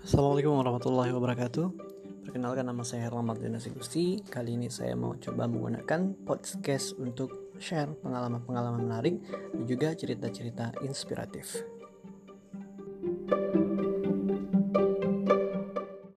Assalamualaikum warahmatullahi wabarakatuh. Perkenalkan nama saya Rahmat Dinas Gusti. Kali ini saya mau coba menggunakan podcast untuk share pengalaman-pengalaman menarik Dan juga cerita-cerita inspiratif.